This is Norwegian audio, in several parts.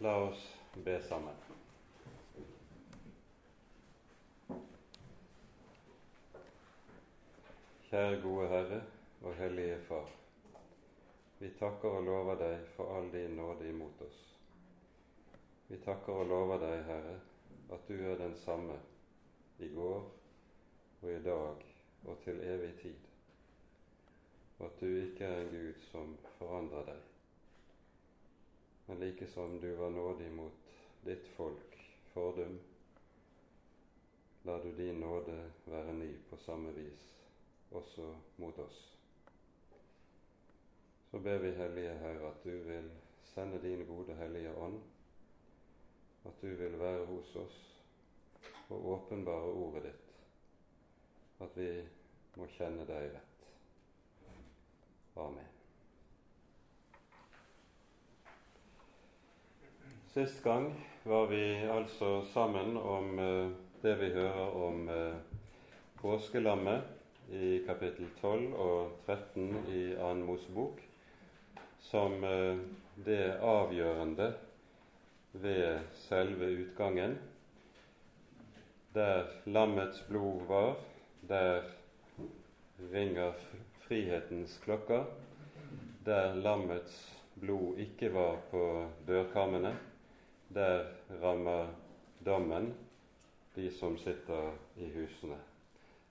La oss be sammen. Kjære gode Herre og Hellige Far. Vi takker og lover deg for all din nåde imot oss. Vi takker og lover deg, Herre, at du er den samme i går og i dag og til evig tid, og at du ikke er en Gud som forandrer deg men like som du var nådig mot ditt folk fordum, lar du din nåde være ny på samme vis også mot oss. Så ber vi Hellige Herre at du vil sende din gode Hellige Ånd, at du vil være hos oss og åpenbare ordet ditt, at vi må kjenne deg rett. Amen. Sist gang var vi altså sammen om uh, det vi hører om uh, påskelammet i kapittel 12 og 13 i Annen Mosebok, som uh, det avgjørende ved selve utgangen. Der lammets blod var, der ringer frihetens klokker. Der lammets blod ikke var på dørkarmene, der rammer dommen de som sitter i husene.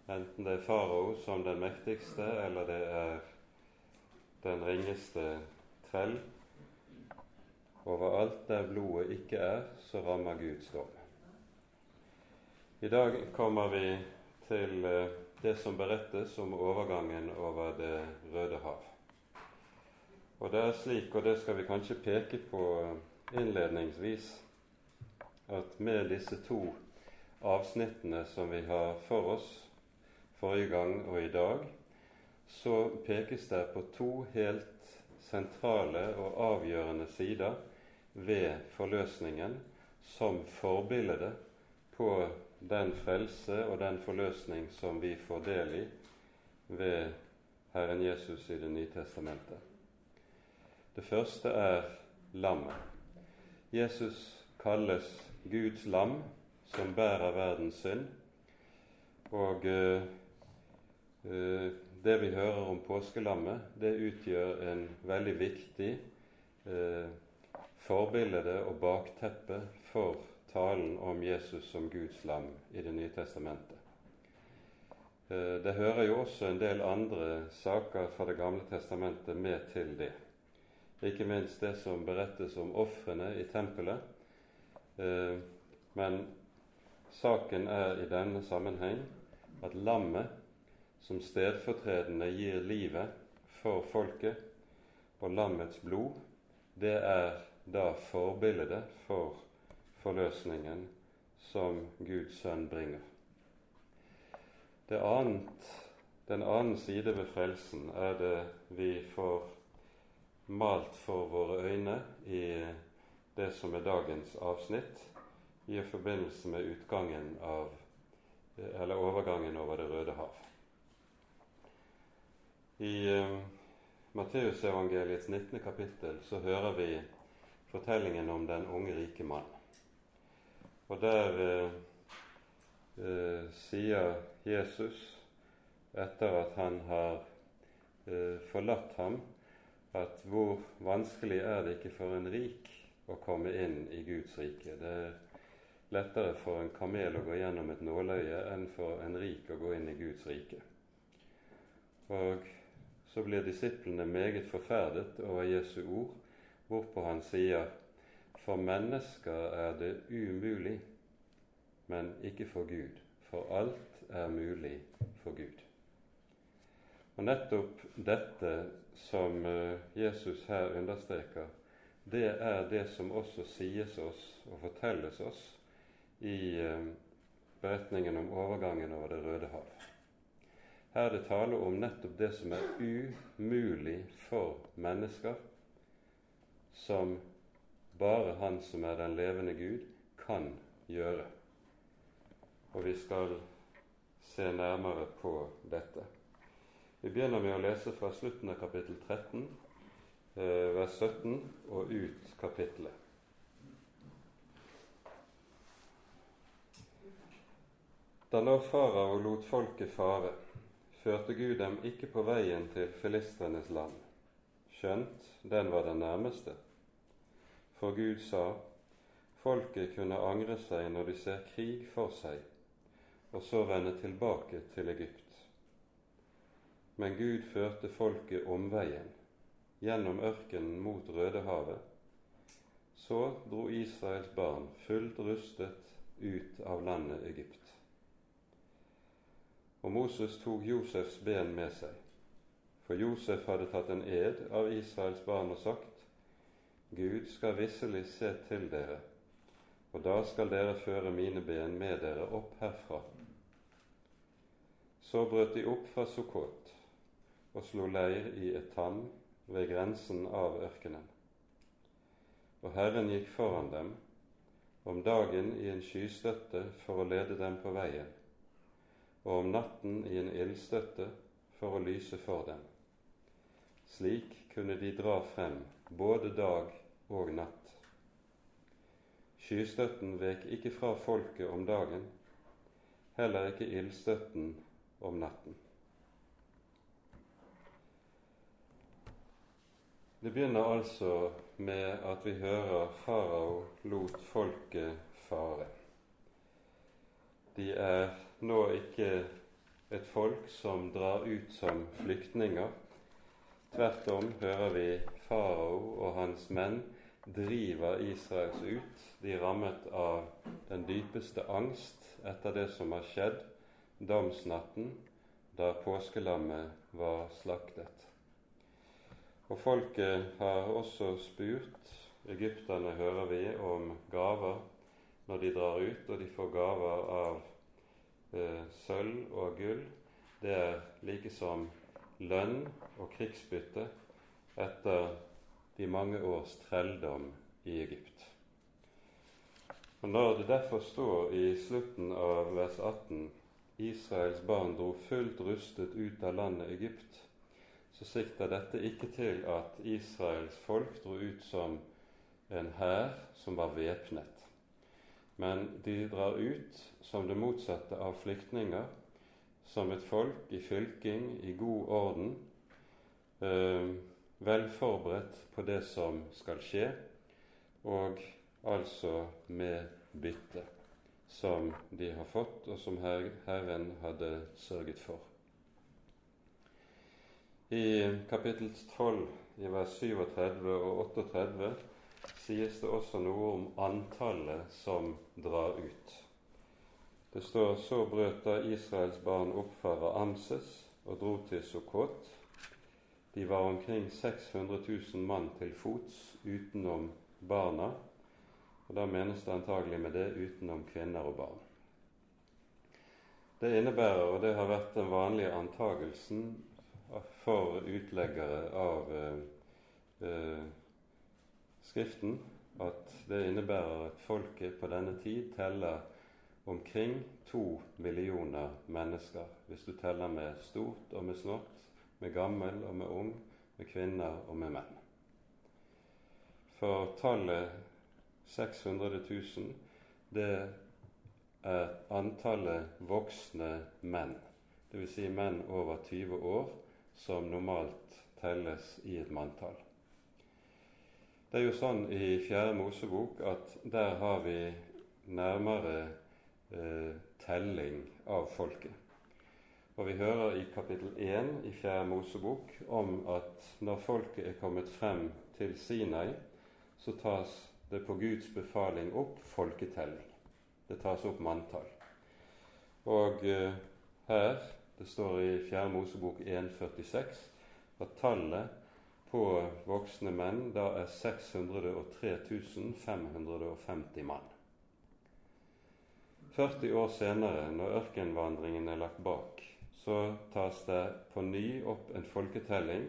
Enten det er farao som den mektigste, eller det er den ringeste trell. Overalt der blodet ikke er, så rammer Guds dom. I dag kommer vi til eh, det som berettes om overgangen over Det røde hav. Og det er slik, og det skal vi kanskje peke på innledningsvis at med disse to avsnittene som vi har for oss forrige gang og i dag, så pekes det på to helt sentrale og avgjørende sider ved forløsningen som forbilde på den frelse og den forløsning som vi får del i ved Herren Jesus i Det nye testamentet. Det første er lammet. Jesus kalles Guds lam som bærer verdens synd. Og uh, uh, det vi hører om påskelammet, det utgjør en veldig viktig uh, forbilde og bakteppe for talen om Jesus som Guds lam i Det nye testamentet. Det hører jo også en del andre saker fra Det gamle testamentet med til det. Ikke minst det som berettes om ofrene i tempelet. Eh, men saken er i denne sammenheng at lammet som stedfortredende gir livet for folket, og lammets blod, det er da forbildet for forløsningen som Guds sønn bringer. Annet, den annen side ved frelsen er det vi får malt for våre øyne i det som er dagens avsnitt, i forbindelse med utgangen av eller overgangen over Det røde hav. I uh, Matteusevangeliets 19. kapittel så hører vi fortellingen om den unge, rike mann. Og der uh, uh, sier Jesus, etter at han har forlatt ham at hvor vanskelig er det ikke for en rik å komme inn i Guds rike. Det er lettere for en kamel å gå gjennom et nåløye enn for en rik å gå inn i Guds rike. Og så blir disiplene meget forferdet over Jesu ord, hvorpå han sier for mennesker er det umulig, men ikke for Gud, for alt er mulig for Gud. Og nettopp dette som eh, Jesus her understreker, det er det som også sies oss og fortelles oss i eh, beretningen om overgangen over Det røde hav. Her er det tale om nettopp det som er umulig for mennesker, som bare Han som er den levende Gud, kan gjøre. Og vi skal se nærmere på dette. Vi begynner med å lese fra slutten av kapittel 13, eh, vers 17, og ut kapittelet. Da lå farao og lot folket fare, førte Gud dem ikke på veien til filistrenes land, skjønt den var den nærmeste. For Gud sa, folket kunne angre seg når de ser krig for seg, og så vende tilbake til Egypt. Men Gud førte folket omveien, gjennom ørkenen mot Rødehavet. Så dro Israels barn fullt rustet ut av landet Egypt. Og Moses tok Josefs ben med seg, for Josef hadde tatt en ed av Israels barn og sagt:" Gud skal visselig se til dere, og da skal dere føre mine ben med dere opp herfra. Så brøt de opp fra Sukkot og slo leir i et tam ved grensen av ørkenen. Og Herren gikk foran dem om dagen i en skystøtte for å lede dem på veien, og om natten i en ildstøtte for å lyse for dem. Slik kunne de dra frem både dag og natt. Skystøtten vek ikke fra folket om dagen, heller ikke ildstøtten om natten. Det begynner altså med at vi hører farao lot folket fare. De er nå ikke et folk som drar ut som flyktninger. Tvert om hører vi farao og hans menn driver Israels ut. De rammet av den dypeste angst etter det som har skjedd domsnatten da påskelammet var slaktet. Og folket har også spurt Egypterne hører vi om gaver når de drar ut, og de får gaver av eh, sølv og gull. Det er like som lønn og krigsbytte etter de mange års trelldom i Egypt. Og Når det derfor står i slutten av vers 18 Israels barn dro fullt rustet ut av landet Egypt, så sikter dette ikke til at Israels folk dro ut som en hær som var væpnet. Men de drar ut som det motsatte av flyktninger, som et folk i fylking, i god orden, øh, vel forberedt på det som skal skje, og altså med bytte, som de har fått, og som Herren hadde sørget for. I kapittel 12 i vers 37 og 38 sies det også noe om antallet som drar ut. Det står så brøt da Israels barn opp fra Amses og dro til Sukkot. De var omkring 600 000 mann til fots utenom barna. Og Da menes det antagelig med det utenom kvinner og barn. Det innebærer, og det har vært den vanlige antagelsen for utleggere av eh, eh, Skriften at det innebærer at folket på denne tid teller omkring to millioner mennesker, hvis du teller med stort og med smått, med gammel og med ung, med kvinner og med menn. For tallet 600 000, det er antallet voksne menn, dvs. Si menn over 20 år som normalt telles i et manntall. Det er jo sånn i Fjerde Mosebok at der har vi nærmere eh, telling av folket. Og vi hører i kapittel 1 i Fjerde Mosebok om at når folket er kommet frem til Sinai, så tas det på Guds befaling opp folketelling. Det tas opp manntall. Og eh, her det står i 4. Mosebok 1,46 at tallet på voksne menn da er 603 550 mann. 40 år senere, når ørkenvandringen er lagt bak, så tas det på ny opp en folketelling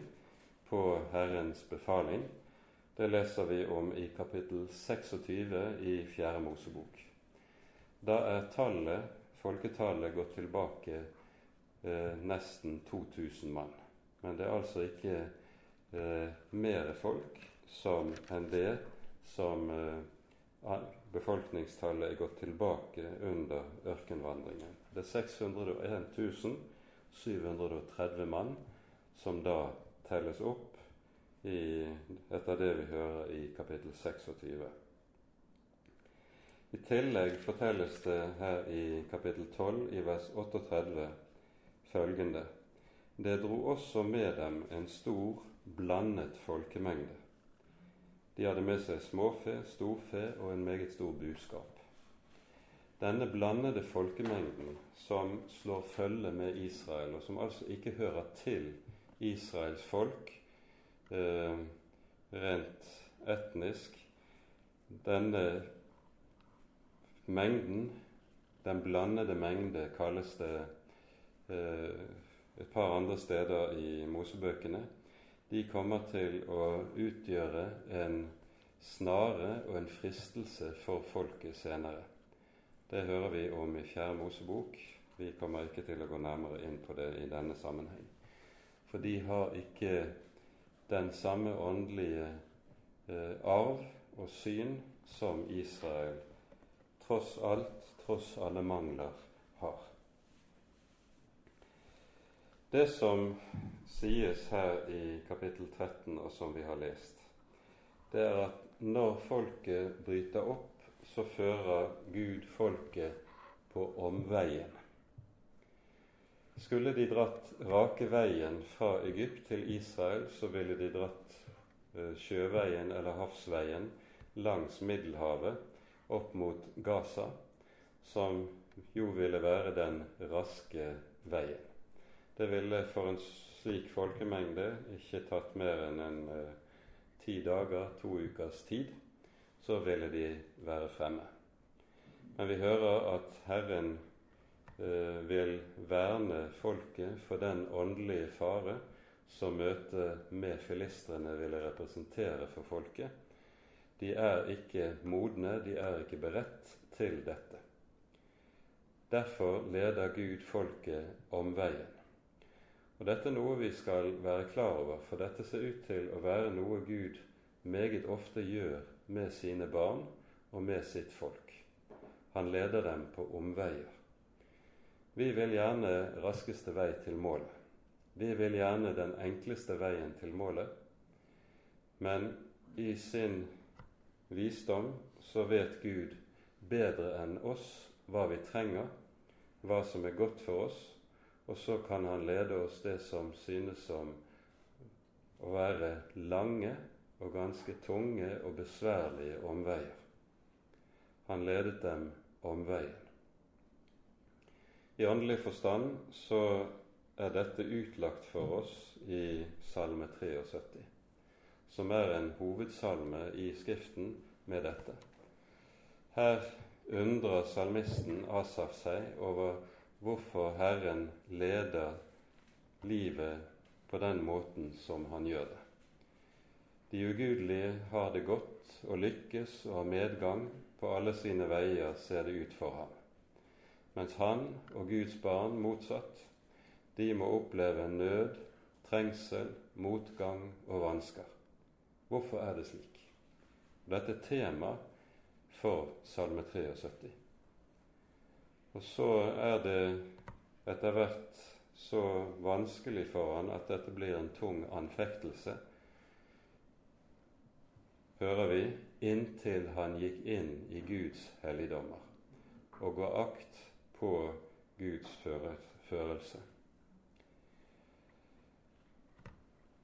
på Herrens befaling. Det leser vi om i kapittel 26 i 4. Mosebok. Da er tallet, folketallet gått tilbake eh, nesten 2000 mann. Men det er altså ikke eh, mer folk som, enn det som eh, befolkningstallet er gått tilbake under ørkenvandringen. Det er 601 730 mann som da telles opp i, etter det vi hører i kapittel 26. I tillegg fortelles det her i kapittel 12 i vers 38 følgende Det dro også med dem en stor, blandet folkemengde. De hadde med seg småfe, storfe og en meget stor buskap. Denne blandede folkemengden som slår følge med Israel, og som altså ikke hører til Israels folk, eh, rent etnisk. Denne mengden, den blandede mengde, kalles det et par andre steder i Mosebøkene. De kommer til å utgjøre en snare og en fristelse for folket senere. Det hører vi om i Fjerde Mosebok. Vi kommer ikke til å gå nærmere inn på det i denne sammenheng. For de har ikke den samme åndelige eh, arv og syn som Israel tross alt, tross alle mangler, har. Det som sies her i kapittel 13, og som vi har lest, det er at når folket bryter opp, så fører Gud folket på omveien. Skulle de dratt rake veien fra Egypt til Israel, så ville de dratt eh, sjøveien eller havsveien langs Middelhavet opp mot Gaza, som jo ville være den raske veien. Det ville for en slik folkemengde ikke tatt mer enn en eh, ti dager, to ukers tid, så ville de være fremme. Men vi hører at Herren Eh, vil verne folket for den åndelige fare som møtet med filistrene ville representere for folket. De er ikke modne, de er ikke beredt til dette. Derfor leder Gud folket omveien. Og Dette er noe vi skal være klar over, for dette ser ut til å være noe Gud meget ofte gjør med sine barn og med sitt folk. Han leder dem på omveier. Vi vil gjerne raskeste vei til målet. Vi vil gjerne den enkleste veien til målet. Men i sin visdom så vet Gud bedre enn oss hva vi trenger, hva som er godt for oss, og så kan Han lede oss det som synes som å være lange og ganske tunge og besværlige omveier. Han ledet dem omveien. I åndelig forstand så er dette utlagt for oss i Salme 73, som er en hovedsalme i Skriften med dette. Her undrer salmisten Asaf seg over hvorfor Herren leder livet på den måten som han gjør det. De ugudelige har det godt og lykkes og har medgang på alle sine veier, ser det ut for ham mens han og Guds barn motsatt, de må oppleve nød, trengsel, motgang og vansker. Hvorfor er det slik? Dette er tema for Salme 73. Og så er det etter hvert så vanskelig for han at dette blir en tung anfektelse, hører vi, inntil han gikk inn i Guds helligdommer og ga akt på Guds førelse.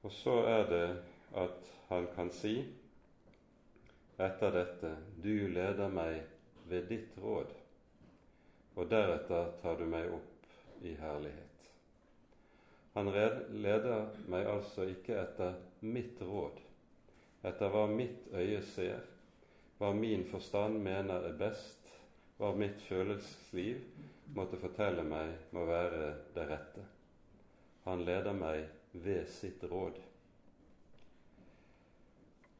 Og så er det at han kan si etter dette Du leder meg ved ditt råd, og deretter tar du meg opp i herlighet. Han leder meg altså ikke etter mitt råd, etter hva mitt øye ser, hva min forstand mener er best, hva mitt følelsesliv måtte fortelle meg må være det rette. Han leder meg ved sitt råd.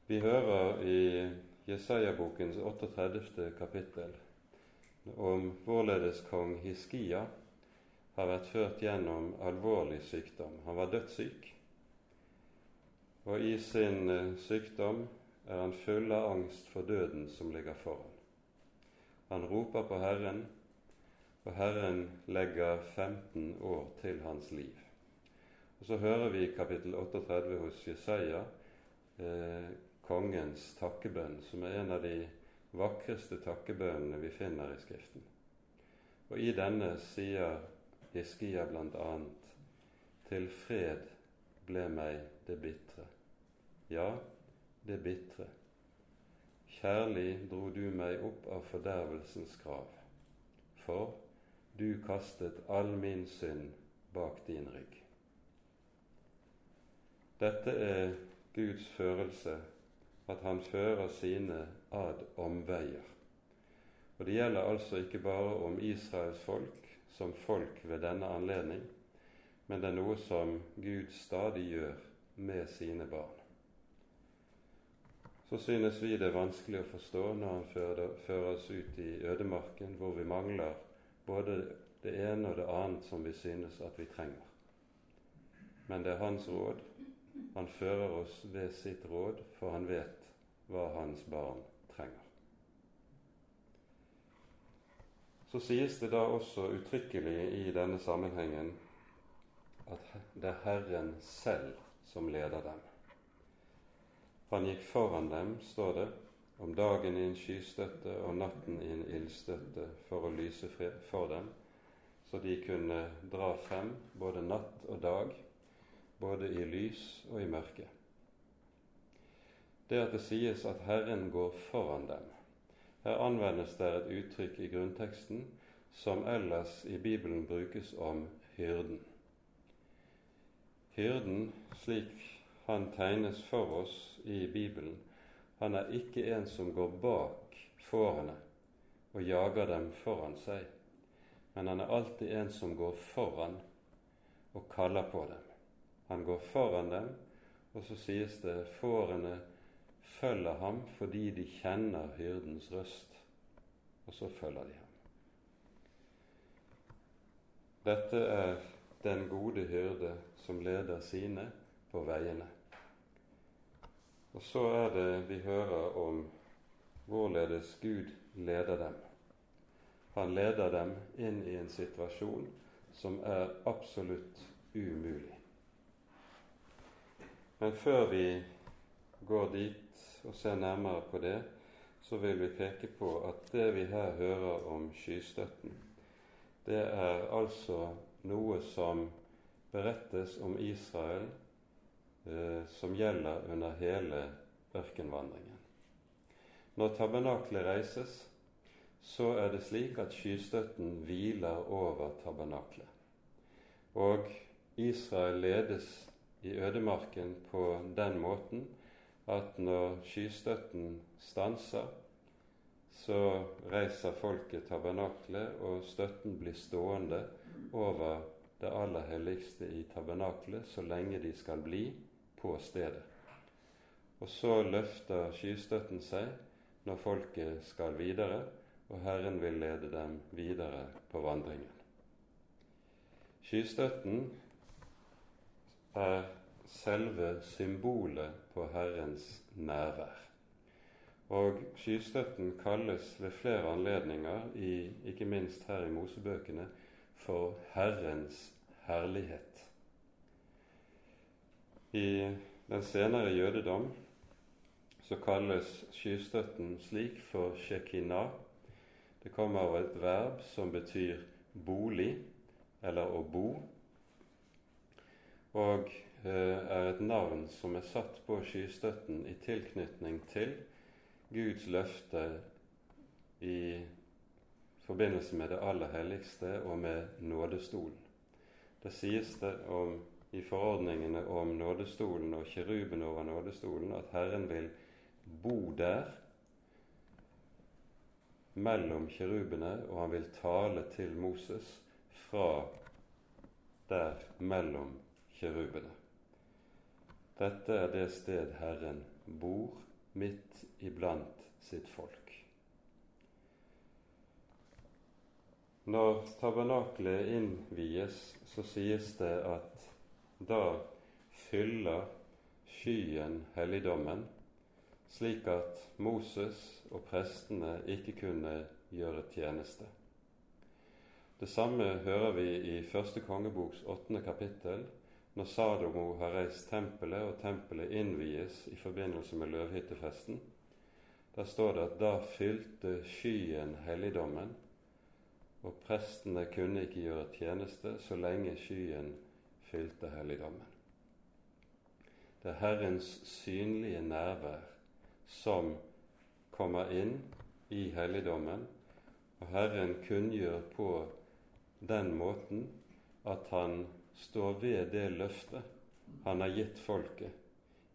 Vi hører i Jesaja-bokens 38. kapittel om hvorledes kong Hiskia har vært ført gjennom alvorlig sykdom. Han var dødssyk, og i sin eh, sykdom er han full av angst for døden som ligger foran. Han roper på Herren, og Herren legger 15 år til hans liv. Og Så hører vi i kapittel 38 hos Jesaja eh, kongens takkebønn, som er en av de vakreste takkebønnene vi finner i Skriften. Og i denne sier Hiskia bl.a.: Til fred ble meg det bitre. Ja, det bitre. Kjærlig dro du meg opp av fordervelsens grav, for du kastet all min synd bak din rygg. Dette er Guds førelse, at han fører sine ad omveier. Og det gjelder altså ikke bare om Israels folk som folk ved denne anledning, men det er noe som Gud stadig gjør med sine barn. Så synes vi det er vanskelig å forstå når han fører, oss ut i ødemarken, hvor vi mangler både det ene og det annet som vi synes at vi trenger. Men det er hans råd. Han fører oss ved sitt råd, for han vet hva hans barn trenger. Så sies det da også uttrykkelig i denne sammenhengen at det er Herren selv som leder dem. Han gikk foran dem, står det, om dagen i en skystøtte og natten i en ildstøtte for å lyse for dem, så de kunne dra frem både natt og dag, både i lys og i mørke. Det at det sies at Herren går foran dem, her anvendes det et uttrykk i grunnteksten som ellers i Bibelen brukes om hyrden. Hyrden, slik han tegnes for oss i Bibelen, han er ikke en som går bak fårene og jager dem foran seg, men han er alltid en som går foran og kaller på dem. Han går foran dem, og så sies det fårene følger ham fordi de kjenner hyrdens røst, og så følger de ham. Dette er den gode hyrde som leder sine på veiene. Og så er det vi hører om hvorledes Gud leder dem. Han leder dem inn i en situasjon som er absolutt umulig. Men før vi går dit og ser nærmere på det, så vil vi peke på at det vi her hører om skystøtten, det er altså noe som berettes om Israel eh, som gjelder under hele ørkenvandringen. Når tabernaklet reises, så er det slik at skystøtten hviler over tabernaklet. Og Israel ledes i ødemarken på den måten at når skystøtten stanser, så reiser folket tabernaklet, og støtten blir stående over det aller helligste i tabernaklet så lenge de skal bli på stedet. Og så løfter skystøtten seg når folket skal videre, og Herren vil lede dem videre på vandringen. Skystøtten er selve symbolet på Herrens nærvær. Og skystøtten kalles ved flere anledninger, i, ikke minst her i Mosebøkene, for Herrens herlighet. I den senere jødedom så kalles skystøtten slik for shekinah. Det kommer av et verb som betyr bolig, eller å bo. Og er et navn som er satt på skystøtten i tilknytning til Guds løfte i forbindelse med det aller helligste og med nådestolen. Det sies det om, i forordningene om nådestolen og kiruben over nådestolen at Herren vil bo der mellom kirubene, og han vil tale til Moses fra der mellom kirubene. Dette er det sted Herren bor midt iblant sitt folk. Når tabernaklet innvies, så sies det at da fyller skyen helligdommen, slik at Moses og prestene ikke kunne gjøre tjeneste. Det samme hører vi i første kongeboks åttende kapittel, når Sadomo har reist tempelet, og tempelet innvies i forbindelse med løvhyttefesten. Der står det at da fylte skyen helligdommen, og prestene kunne ikke gjøre tjeneste så lenge skyen fylte helligdommen. Det er Herrens synlige nærvær som kommer inn i helligdommen, og Herren kunngjør på den måten at han står ved det løftet han har gitt folket.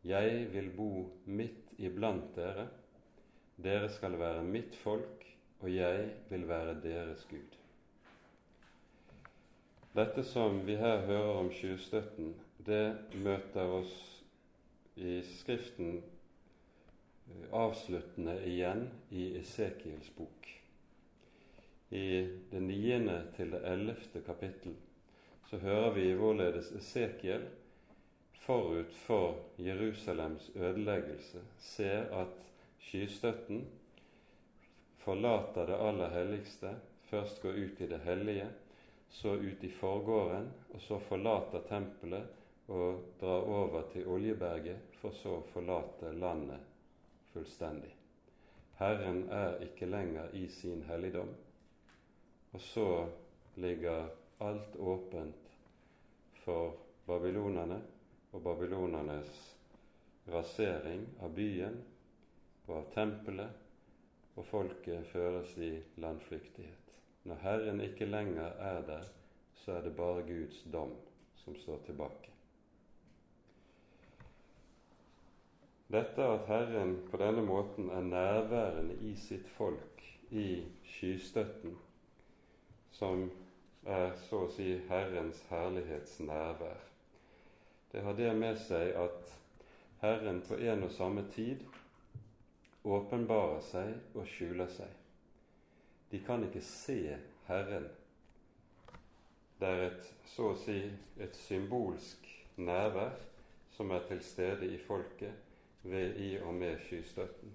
Jeg vil bo midt iblant dere. Dere skal være mitt folk, og jeg vil være deres Gud. Dette som vi her hører om skyldstøtten, det møter oss i Skriften eh, avsluttende igjen i Esekiels bok i det niende til det ellevte kapittel, så hører vi hvorledes Esekiel forut for Jerusalems ødeleggelse ser at skystøtten forlater det aller helligste, først går ut i det hellige, så ut i forgården, og så forlater tempelet og drar over til Oljeberget, for så å forlate landet fullstendig. Herren er ikke lenger i sin helligdom, og så ligger alt åpent for babylonerne og babylonernes rasering av byen og av tempelet, og folket føres i landflyktighet. Når Herren ikke lenger er der, så er det bare Guds dom som står tilbake. Dette at Herren på denne måten er nærværende i sitt folk i skystøtten, som er så å si Herrens herlighets nærvær. Det har det med seg at Herren på en og samme tid åpenbarer seg og skjuler seg. De kan ikke se Herren. Det er et, så å si et symbolsk nærvær som er til stede i folket ved i og med skystøtten.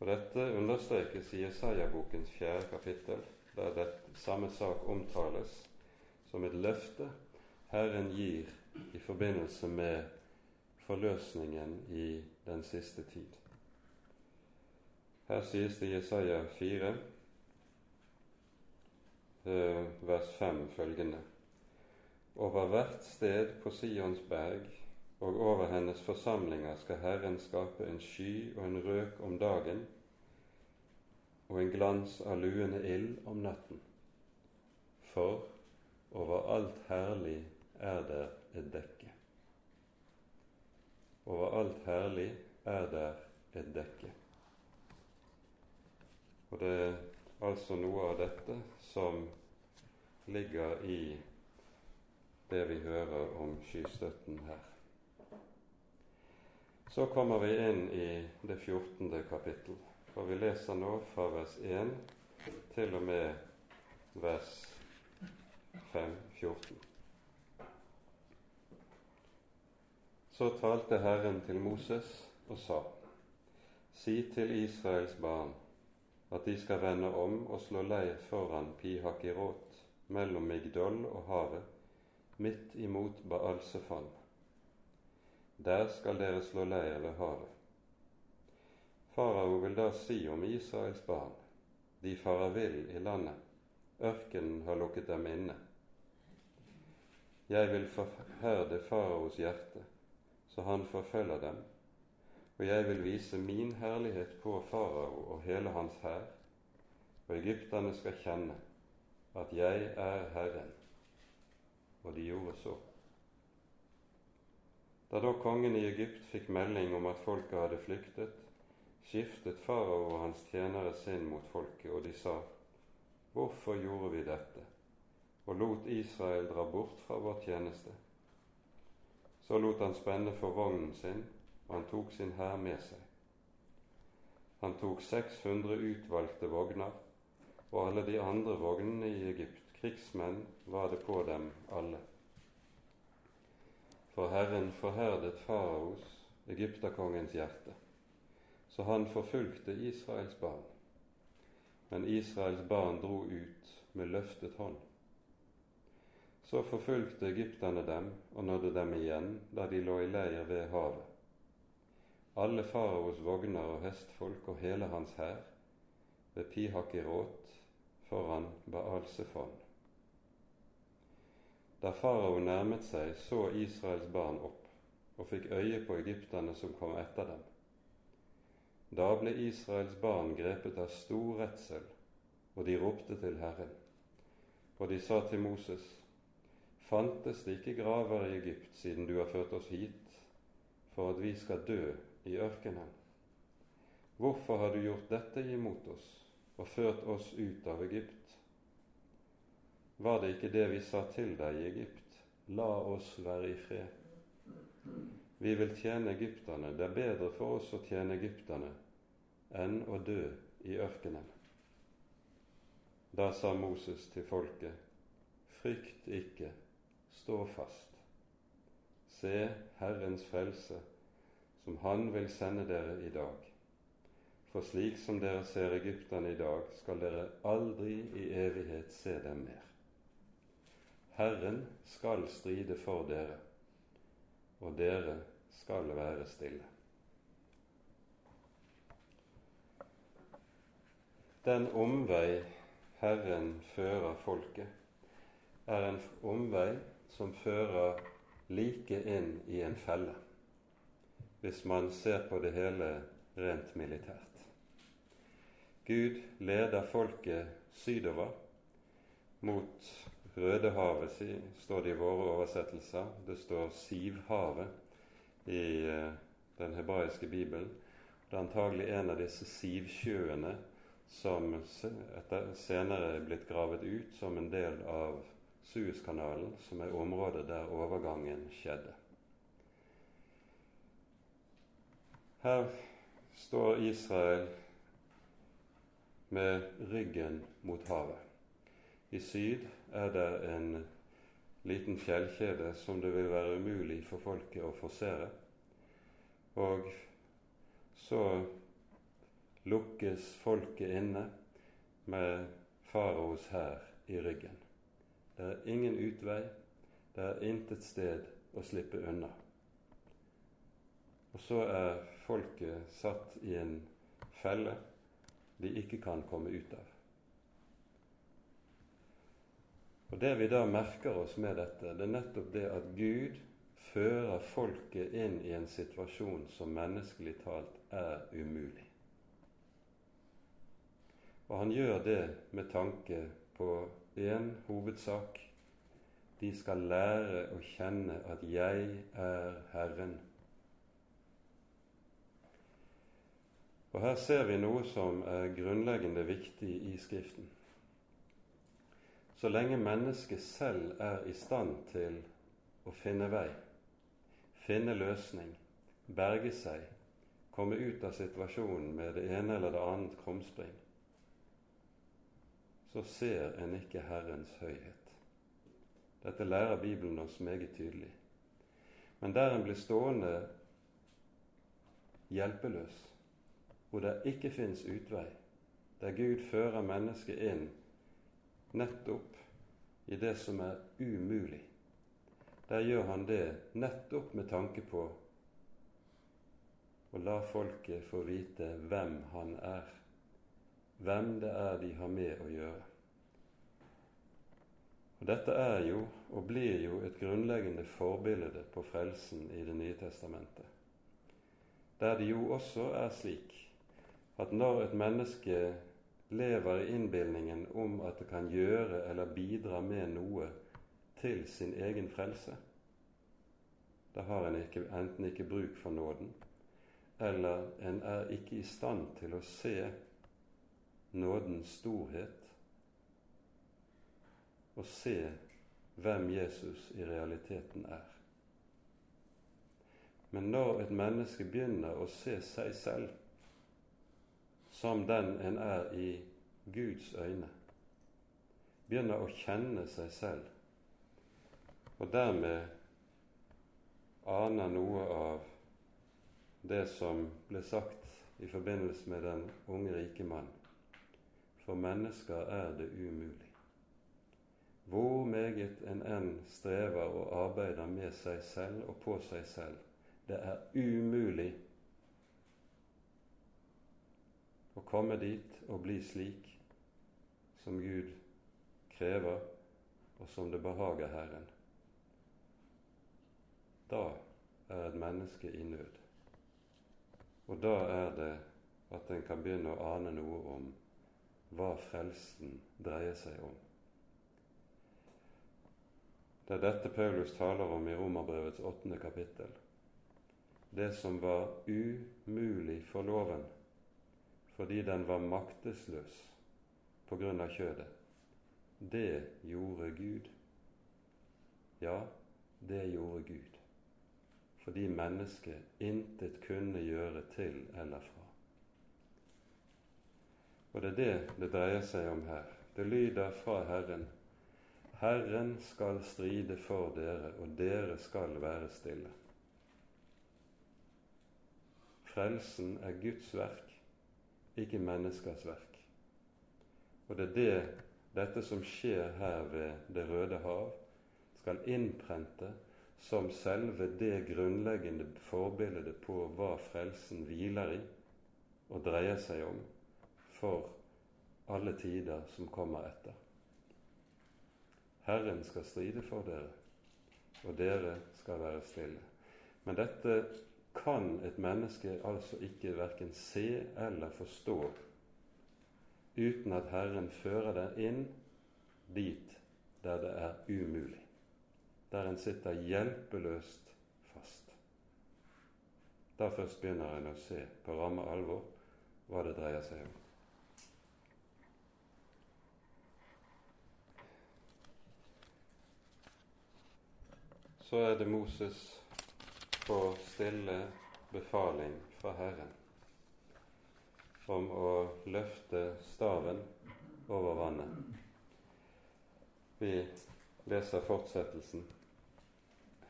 Og Dette understrekes i Jesaja-bokens fjerde kapittel, der det samme sak omtales som et løfte Herren gir i forbindelse med forløsningen i den siste tid. Her sies det i Jesaja 4, eh, vers 5 følgende Over hvert sted på Sions berg og over hennes forsamlinger skal Herren skape en sky og en røk om dagen og en glans av luende ild om natten. For over alt herlig er der et dekke. Over alt herlig er der et dekke. Og det er altså noe av dette som ligger i det vi hører om skystøtten her. Så kommer vi inn i det 14. kapittel. Og vi leser nå fra vers 1 til og med vers 5, 14. Så talte Herren til Moses og sa:" Si til Israels barn at de skal vende om og slå leir foran Pihakirot, mellom Migdol og havet, midt imot Baalsefan. Der skal dere slå leir ved havet. Farao vil da si om Israels barn, de farer vill i landet, ørkenen har lukket dem inne. Jeg vil forherde faraos hjerte, så han forfølger dem, og jeg vil vise min herlighet på farao og hele hans hær, og egypterne skal kjenne at jeg er Herren. Og de gjorde så. Da da kongen i Egypt fikk melding om at folket hadde flyktet, skiftet farao og hans tjenere sinn mot folket, og de sa:" Hvorfor gjorde vi dette, og lot Israel dra bort fra vår tjeneste? Så lot han spenne for vognen sin, og han tok sin hær med seg. Han tok 600 utvalgte vogner, og alle de andre vognene i Egypt, krigsmenn, var det på dem alle. For Herren forherdet faraos, egypterkongens hjerte så han forfulgte Israels barn. Men Israels barn dro ut med løftet hånd. Så forfulgte egypterne dem og nådde dem igjen da de lå i leir ved havet. Alle faraos vogner og hestfolk og hele hans hær ved Pihakirot foran Baalsefon. Da farao nærmet seg, så Israels barn opp og fikk øye på egypterne som kom etter dem. Da ble Israels barn grepet av stor redsel, og de ropte til Herren. Og de sa til Moses, fantes det ikke graver i Egypt siden du har ført oss hit for at vi skal dø i ørkenen? Hvorfor har du gjort dette imot oss og ført oss ut av Egypt? Var det ikke det vi sa til deg i Egypt? La oss være i fred. Vi vil tjene egypterne. Det er bedre for oss å tjene egypterne enn å dø i ørkenen. Da sa Moses til folket, frykt ikke, stå fast. Se Herrens frelse, som Han vil sende dere i dag. For slik som dere ser egypterne i dag, skal dere aldri i evighet se dem mer. Herren skal stride for dere, og dere skal være stille. Den omvei Herren fører folket, er en omvei som fører like inn i en felle, hvis man ser på det hele rent militært. Gud leder folket sydover mot Rødehavet, står det i våre oversettelser. Det står Sivhavet i eh, den hebraiske bibelen. Det er antagelig en av disse sivsjøene som etter senere er blitt gravet ut som en del av Suezkanalen, som er området der overgangen skjedde. Her står Israel med ryggen mot havet. I syd er det en liten fjellkjede som det vil være umulig for folket å forsere. Og så lukkes folket inne med faraos hær i ryggen. Det er ingen utvei, det er intet sted å slippe unna. Og så er folket satt i en felle de ikke kan komme ut av. Og Det vi da merker oss med dette, det er nettopp det at Gud fører folket inn i en situasjon som menneskelig talt er umulig. Og han gjør det med tanke på én hovedsak. De skal lære å kjenne at 'jeg er Herren'. Og Her ser vi noe som er grunnleggende viktig i Skriften. Så lenge mennesket selv er i stand til å finne vei, finne løsning, berge seg, komme ut av situasjonen med det ene eller det annet krumspring, så ser en ikke Herrens høyhet. Dette lærer Bibelen oss meget tydelig. Men der en blir stående hjelpeløs, hvor det ikke fins utvei, der Gud fører mennesket inn nettopp i det som er umulig, der gjør han det nettopp med tanke på å la folket få vite hvem han er hvem det er de har med å gjøre. Og Dette er jo, og blir jo, et grunnleggende forbilde på frelsen i Det nye testamentet, der det jo også er slik at når et menneske lever i innbilningen om at det kan gjøre eller bidra med noe til sin egen frelse, da har en ikke, enten ikke bruk for nåden, eller en er ikke i stand til å se nådens storhet og se hvem Jesus i realiteten er. Men når et menneske begynner å se seg selv som den en er i Guds øyne, begynner å kjenne seg selv, og dermed aner noe av det som ble sagt i forbindelse med den unge rike mann for mennesker er det umulig. hvor meget en enn strever og arbeider med seg selv og på seg selv, det er umulig å komme dit og bli slik som Gud krever, og som det behager Herren. Da er et menneske i nød. Og da er det at en kan begynne å ane noe om hva frelsen dreier seg om. Det er dette Paulus taler om i Romerbrevets åttende kapittel. Det som var umulig for loven fordi den var maktesløs på grunn av kjødet, det gjorde Gud. Ja, det gjorde Gud. Fordi mennesket intet kunne gjøre til eller fra. Og det er det det dreier seg om her. Det lyder fra Herren. Herren skal stride for dere, og dere skal være stille. Frelsen er Guds verk, ikke menneskers verk. Og det er det, dette som skjer her ved Det røde hav, skal innprente som selve det grunnleggende forbildet på hva frelsen hviler i og dreier seg om for alle tider som kommer etter. Herren skal stride for dere, og dere skal være stille. Men dette kan et menneske altså ikke verken se eller forstå uten at Herren fører det inn dit der det er umulig, der en sitter hjelpeløst fast. Da først begynner en å se på ramme alvor hva det dreier seg om. Så er det Moses på stille befaling fra Herren om å løfte staven over vannet. Vi leser fortsettelsen.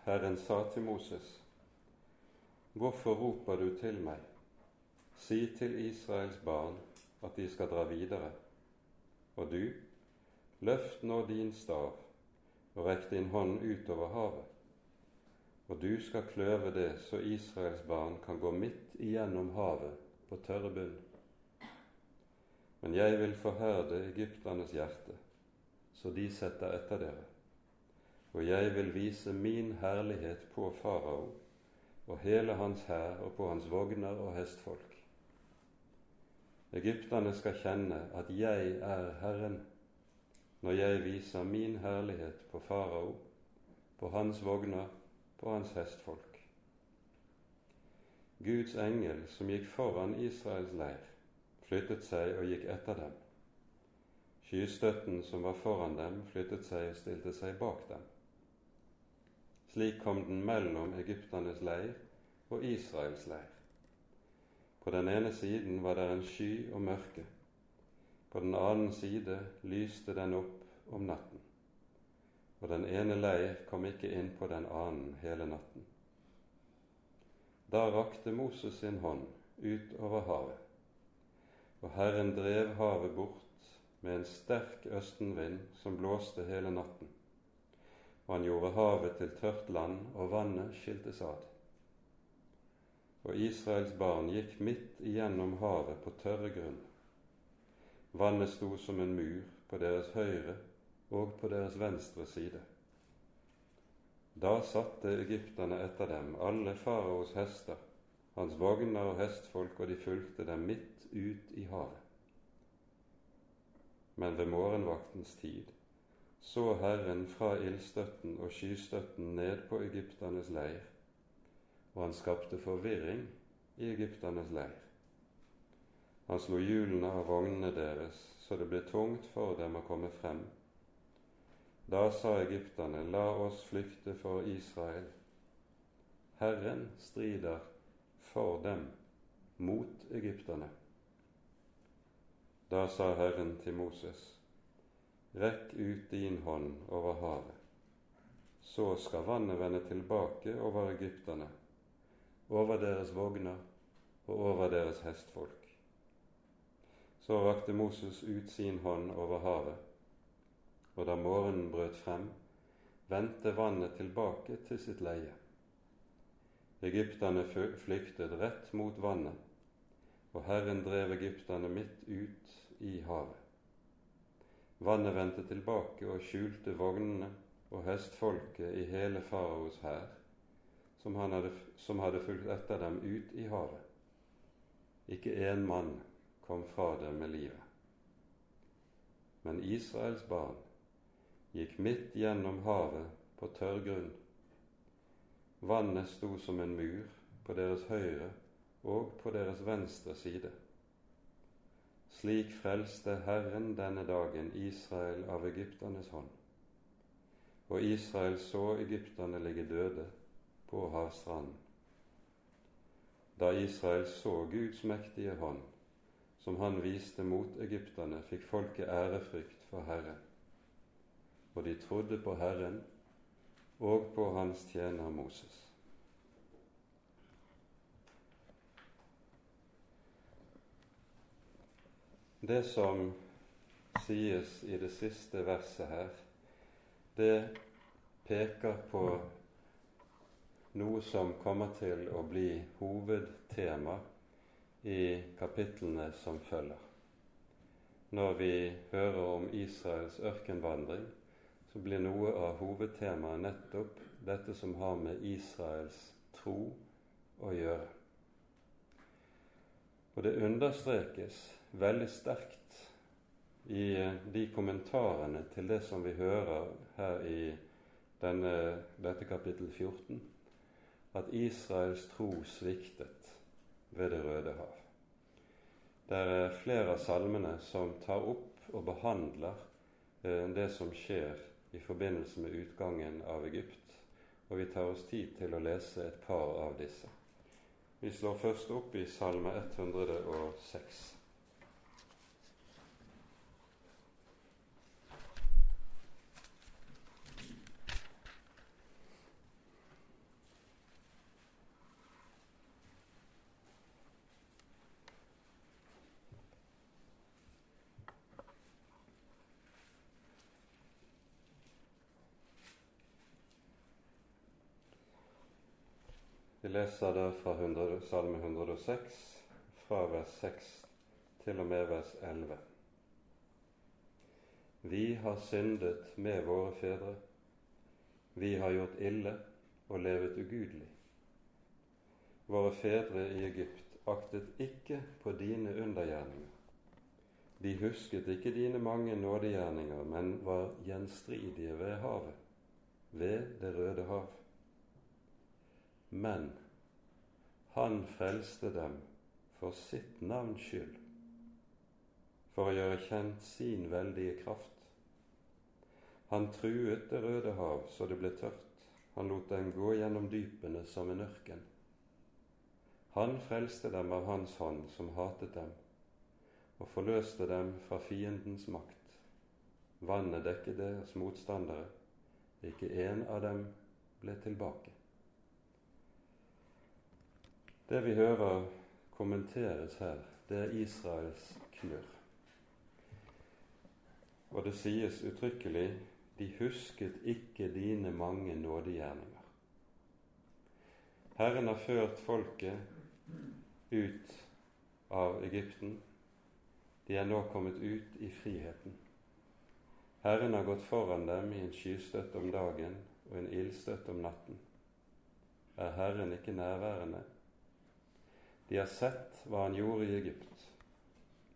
Herren sa til Moses, Hvorfor roper du til meg? Si til Israels barn at de skal dra videre. Og du, løft nå din stav og rekk din hånd utover havet og du skal kløve det så Israels barn kan gå midt igjennom havet på tørre bunn. Men jeg vil forherde egypternes hjerte, så de setter etter dere. Og jeg vil vise min herlighet på farao og hele hans hær og på hans vogner og hestfolk. Egypterne skal kjenne at jeg er Herren, når jeg viser min herlighet på farao, på hans vogner på hans hestfolk. Guds engel som gikk foran Israels leir, flyttet seg og gikk etter dem. Skystøtten som var foran dem, flyttet seg og stilte seg bak dem. Slik kom den mellom egypternes leir og Israels leir. På den ene siden var det en sky og mørke, på den annen side lyste den opp om natten og den ene leir kom ikke inn på den annen hele natten. Da rakte Moses sin hånd ut over havet, og Herren drev havet bort med en sterk østenvind som blåste hele natten. Og han gjorde havet til tørt land, og vannet skiltes ad. Og Israels barn gikk midt igjennom havet på tørre grunn. Vannet sto som en mur på deres høyre og på deres venstre side. Da satte egypterne etter dem alle faraos hester, hans vogner og hestfolk, og de fulgte dem midt ut i havet. Men ved morgenvaktens tid så Herren fra ildstøtten og skystøtten ned på egypternes leir, og han skapte forvirring i egypternes leir. Han slo hjulene av vognene deres så det ble tungt for dem å komme frem da sa egypterne, la oss flykte for Israel. Herren strider for dem mot egypterne. Da sa Herren til Moses, rekk ut din hånd over havet, så skal vannet vende tilbake over egypterne, over deres vogner og over deres hestfolk. Så rakte Moses ut sin hånd over havet, og da morgenen brøt frem, vendte vannet tilbake til sitt leie. Egypterne flyktet rett mot vannet, og Herren drev egypterne midt ut i havet. Vannet vendte tilbake og skjulte vognene og hestfolket i hele faraos hær, som, som hadde fulgt etter dem ut i havet. Ikke én mann kom fra dem med livet. Men Israels barn gikk midt gjennom havet på tørr grunn. Vannet sto som en mur på deres høyre og på deres venstre side. Slik frelste Herren denne dagen Israel av egypternes hånd. Og Israel så egypterne ligge døde på havstranden. Da Israel så Guds mektige hånd, som han viste mot egypterne, fikk folket ærefrykt for Herren. Og de trodde på Herren og på hans tjener Moses. Det som sies i det siste verset her, det peker på noe som kommer til å bli hovedtema i kapitlene som følger. Når vi hører om Israels ørkenvandring, så blir noe av hovedtemaet nettopp dette som har med Israels tro å gjøre. Og det understrekes veldig sterkt i de kommentarene til det som vi hører her i denne, dette kapittel 14, at Israels tro sviktet ved Det røde hav. Det er flere av salmene som tar opp og behandler eh, det som skjer i forbindelse med utgangen av Egypt, og vi tar oss tid til å lese et par av disse. Vi slår først opp i Salme 106. leser der fra 100, Salme 106, fra vers 6 til og med vers 11. Vi har syndet med våre fedre. Vi har gjort ille og levet ugudelig. Våre fedre i Egypt aktet ikke på dine undergjerninger. De husket ikke dine mange nådegjerninger, men var gjenstridige ved havet, ved Det røde hav men han frelste dem for sitt navns skyld, for å gjøre kjent sin veldige kraft. Han truet Det røde hav så det ble tørt, han lot dem gå gjennom dypene som en ørken. Han frelste dem av hans hånd som hatet dem, og forløste dem fra fiendens makt. Vannet dekket deres motstandere, ikke en av dem ble tilbake. Det vi hører kommenteres her, det er Israels knurr. Og det sies uttrykkelig de husket ikke dine mange nådegjerninger. Herren har ført folket ut av Egypten. De er nå kommet ut i friheten. Herren har gått foran dem i en skystøtt om dagen og en ildstøtt om natten. Er Herren ikke nærværende, de har sett hva han gjorde i Egypt,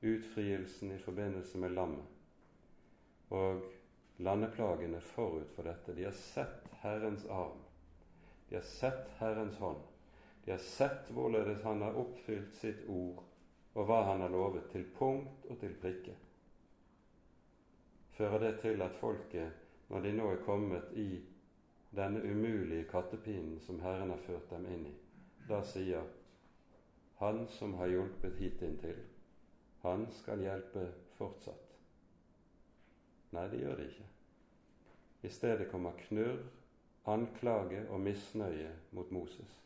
utfrielsen i forbindelse med lammet og landeplagene forut for dette. De har sett Herrens arm. De har sett Herrens hånd. De har sett hvorledes han har oppfylt sitt ord og hva han har lovet, til punkt og til prikke. Fører det til at folket, når de nå er kommet i denne umulige kattepinen som Herren har ført dem inn i, da sier han som har hjulpet hitinntil, han skal hjelpe fortsatt. Nei, det gjør det ikke. I stedet kommer knurr, anklage og misnøye mot Moses.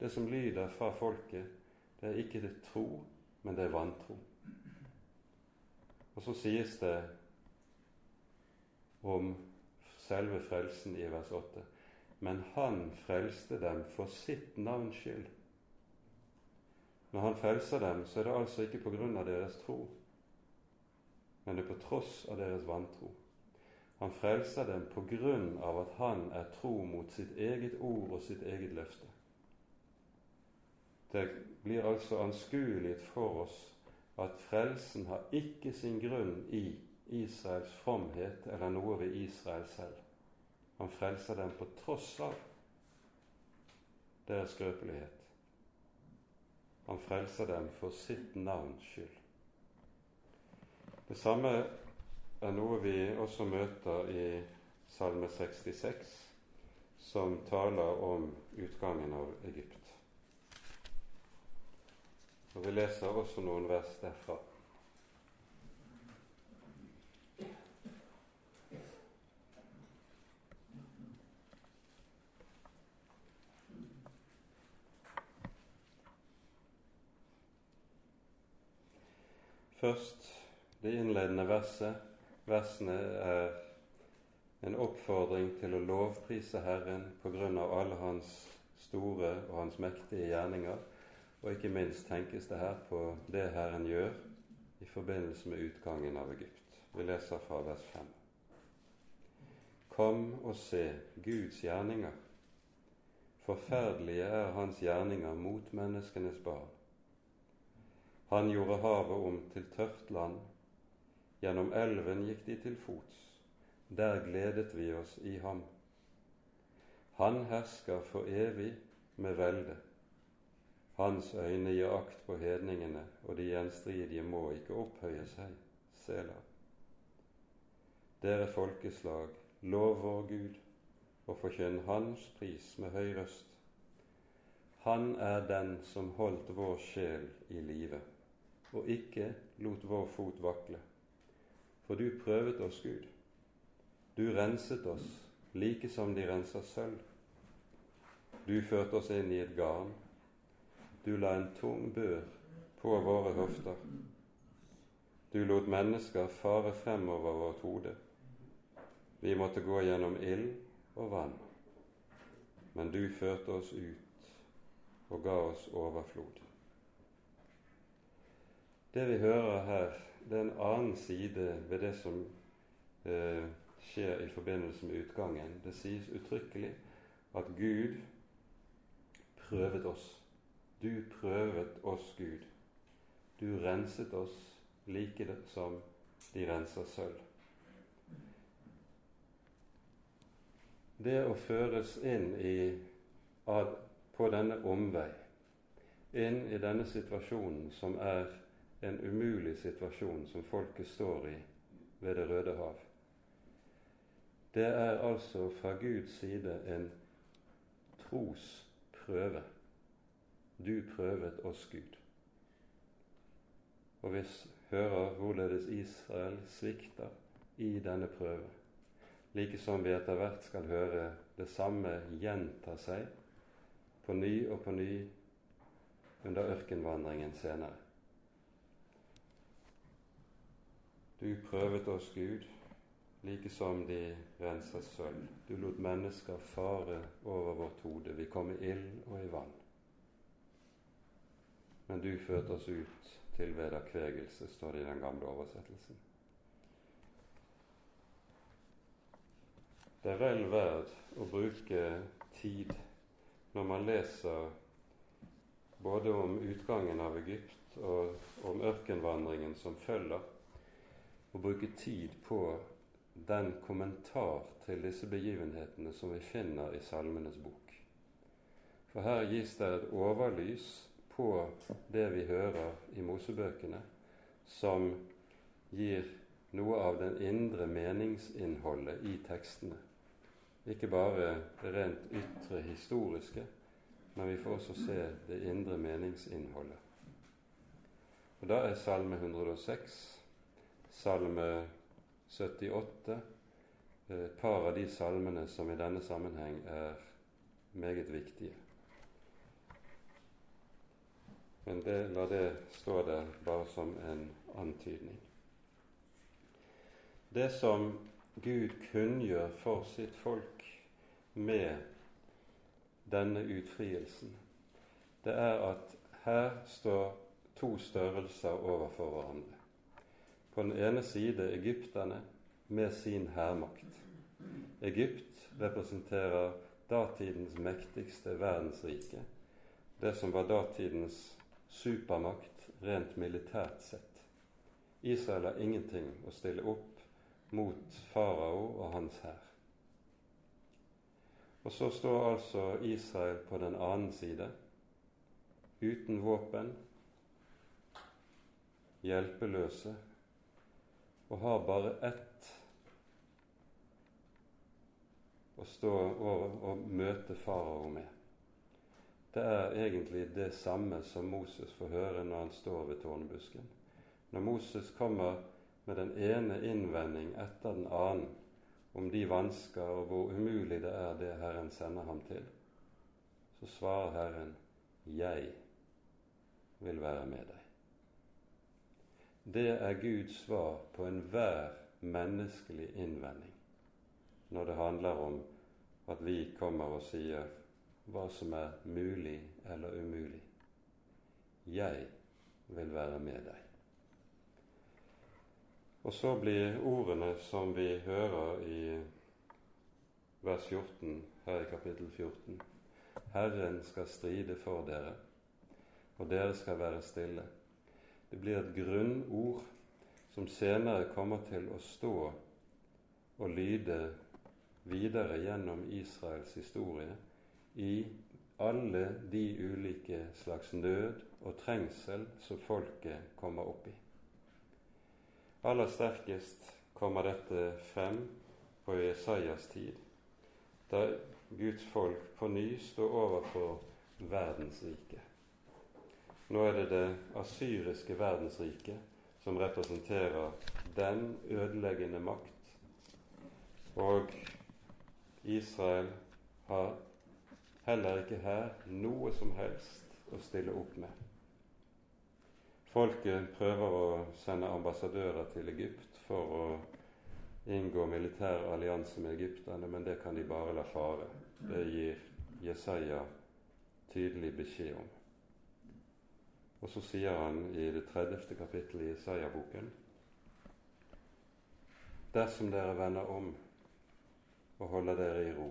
Det som lyder fra folket, det er ikke det tro, men det er vantro. Og så sies det om selve frelsen i vers 8. Men han frelste dem for sitt navns skyld. Når han frelser dem, så er det altså ikke på grunn av deres tro, men det er på tross av deres vantro. Han frelser dem på grunn av at han er tro mot sitt eget ord og sitt eget løfte. Det blir altså anskuelig for oss at frelsen har ikke sin grunn i Israels fromhet eller noe ved Israel selv. Han frelser dem på tross av deres skrøpelighet. Han frelser dem for sitt navns skyld. Det samme er noe vi også møter i Salme 66, som taler om utgangen av Egypt. Og Vi leser også noen vers derfra. Først det innledende verset. Versene er en oppfordring til å lovprise Herren på grunn av alle hans store og hans mektige gjerninger. Og ikke minst tenkes det her på det Herren gjør i forbindelse med utgangen av Egypt. Vi leser fra vers 5. Kom og se Guds gjerninger. Forferdelige er hans gjerninger mot menneskenes barn. Han gjorde havet om til tørt land. Gjennom elven gikk de til fots. Der gledet vi oss i ham. Han hersker for evig med velde. Hans øyne gir akt på hedningene, og de gjenstridige må ikke opphøye seg. Sela. Dere folkeslag, lov vår Gud og forkynn Hans pris med høy røst. Han er den som holdt vår sjel i live og ikke lot vår fot vakle. For du prøvet oss, Gud. Du renset oss like som de renser sølv. Du førte oss inn i et garn. Du la en tung bør på våre hofter. Du lot mennesker fare fremover vårt hode. Vi måtte gå gjennom ild og vann. Men du førte oss ut og ga oss overflod. Det vi hører her, det er en annen side ved det som eh, skjer i forbindelse med utgangen. Det sies uttrykkelig at Gud prøvet oss. Du prøvet oss, Gud. Du renset oss like som de renser sølv. Det å føres inn i, på denne omvei, inn i denne situasjonen som er en umulig situasjon som folket står i ved Det røde hav. Det er altså fra Guds side en trosprøve. Du prøvet oss, Gud. Og vi hører hvorledes Israel svikter i denne prøve, like som vi etter hvert skal høre det samme gjenta seg på ny og på ny under ørkenvandringen senere. Du prøvet oss, Gud, like som de renser sølv. Du lot mennesker fare over vårt hode. Vi kom i ild og i vann. Men du førte oss ut til vederkvegelse, står det i den gamle oversettelsen. Det er vel verd å bruke tid når man leser både om utgangen av Egypt og om ørkenvandringen som følger, å bruke tid på den kommentar til disse begivenhetene som vi finner i Salmenes bok. For her gis det et overlys på det vi hører i Mosebøkene, som gir noe av den indre meningsinnholdet i tekstene. Ikke bare det rent ytre historiske, men vi får også se det indre meningsinnholdet. Og Da er Salme 106 Salme 78, et par av de salmene som i denne sammenheng er meget viktige. Men det, la det stå der bare som en antydning. Det som Gud kunngjør for sitt folk med denne utfrielsen, det er at her står to størrelser overfor hverandre. På den ene side egypterne med sin hærmakt. Egypt representerer datidens mektigste verdensrike, det som var datidens supermakt rent militært sett. Israel har ingenting å stille opp mot farao og hans hær. Og så står altså Israel på den annen side, uten våpen, hjelpeløse, og har bare ett å stå over og møte farao med. Det er egentlig det samme som Moses får høre når han står ved tårnbusken. Når Moses kommer med den ene innvending etter den annen om de vansker og hvor umulig det er det Herren sender ham til, så svarer Herren 'Jeg vil være med deg'. Det er Guds svar på enhver menneskelig innvending når det handler om at vi kommer og sier hva som er mulig eller umulig. Jeg vil være med deg. Og så blir ordene som vi hører i vers 14 her i kapittel 14 Herren skal stride for dere, og dere skal være stille. Det blir et grunnord som senere kommer til å stå og lyde videre gjennom Israels historie i alle de ulike slags nød og trengsel som folket kommer opp i. Aller sterkest kommer dette frem på Jesajas tid, da Guds folk på ny står overfor verdensriket. Nå er det det asyriske verdensriket som representerer den ødeleggende makt, og Israel har heller ikke her noe som helst å stille opp med. Folket prøver å sende ambassadører til Egypt for å inngå militær allianse med egypterne, men det kan de bare la fare. Det gir Jesaja tydelig beskjed om. Og så sier han i det 30. kapittelet i Isaiah-boken Dersom dere vender om og holder dere i ro,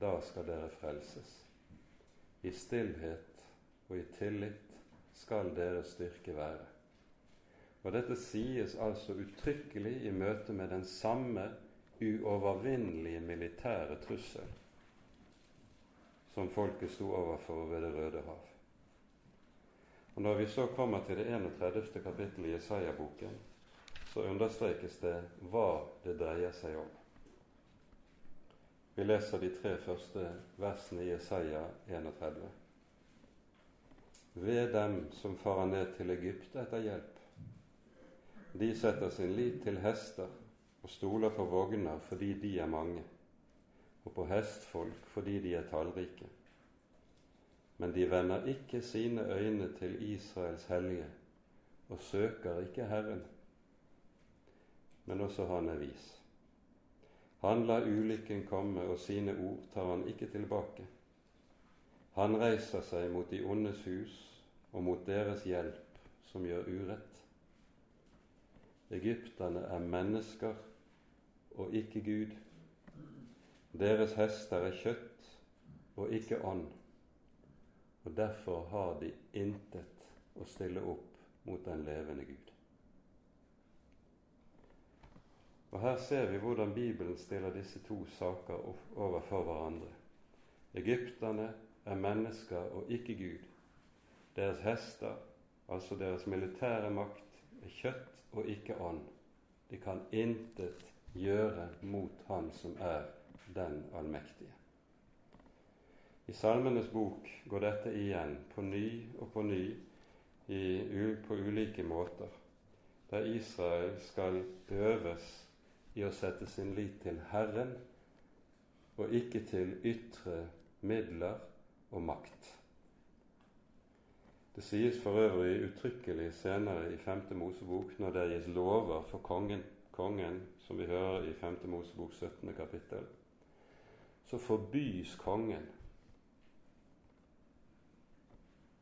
da skal dere frelses. I stillhet og i tillit skal deres styrke være. Og Dette sies altså uttrykkelig i møte med den samme uovervinnelige militære trussel som folket sto overfor ved Det røde hav. Og Når vi så kommer til det 31. kapittelet i Jesaja-boken, så understrekes det hva det dreier seg om. Vi leser de tre første versene i Jesaja 31 ved dem som farer ned til Egypt etter hjelp. De setter sin lit til hester og stoler på vogner fordi de er mange, og på hestfolk fordi de er tallrike. Men de vender ikke sine øyne til Israels hellige og søker ikke Herren. Men også han er vis. Han lar ulykken komme, og sine ord tar han ikke tilbake. Han reiser seg mot de ondes hus og mot deres hjelp som gjør urett. Egypterne er mennesker og ikke Gud. Deres hester er kjøtt og ikke ånd, og derfor har de intet å stille opp mot den levende Gud. Og Her ser vi hvordan Bibelen stiller disse to saker overfor hverandre. Egypterne er mennesker og ikke Gud. Deres hester, altså deres militære makt, er kjøtt og ikke ånd. De kan intet gjøre mot Han som er den allmektige. I Salmenes bok går dette igjen på ny og på ny i, på ulike måter, der Israel skal øves i å sette sin lit til Herren og ikke til ytre midler og makt. Det sies for øvrig uttrykkelig senere i 5. Mosebok når det gis lover for kongen, kongen, som vi hører i 5. Mosebok 17. kapittel, så forbys kongen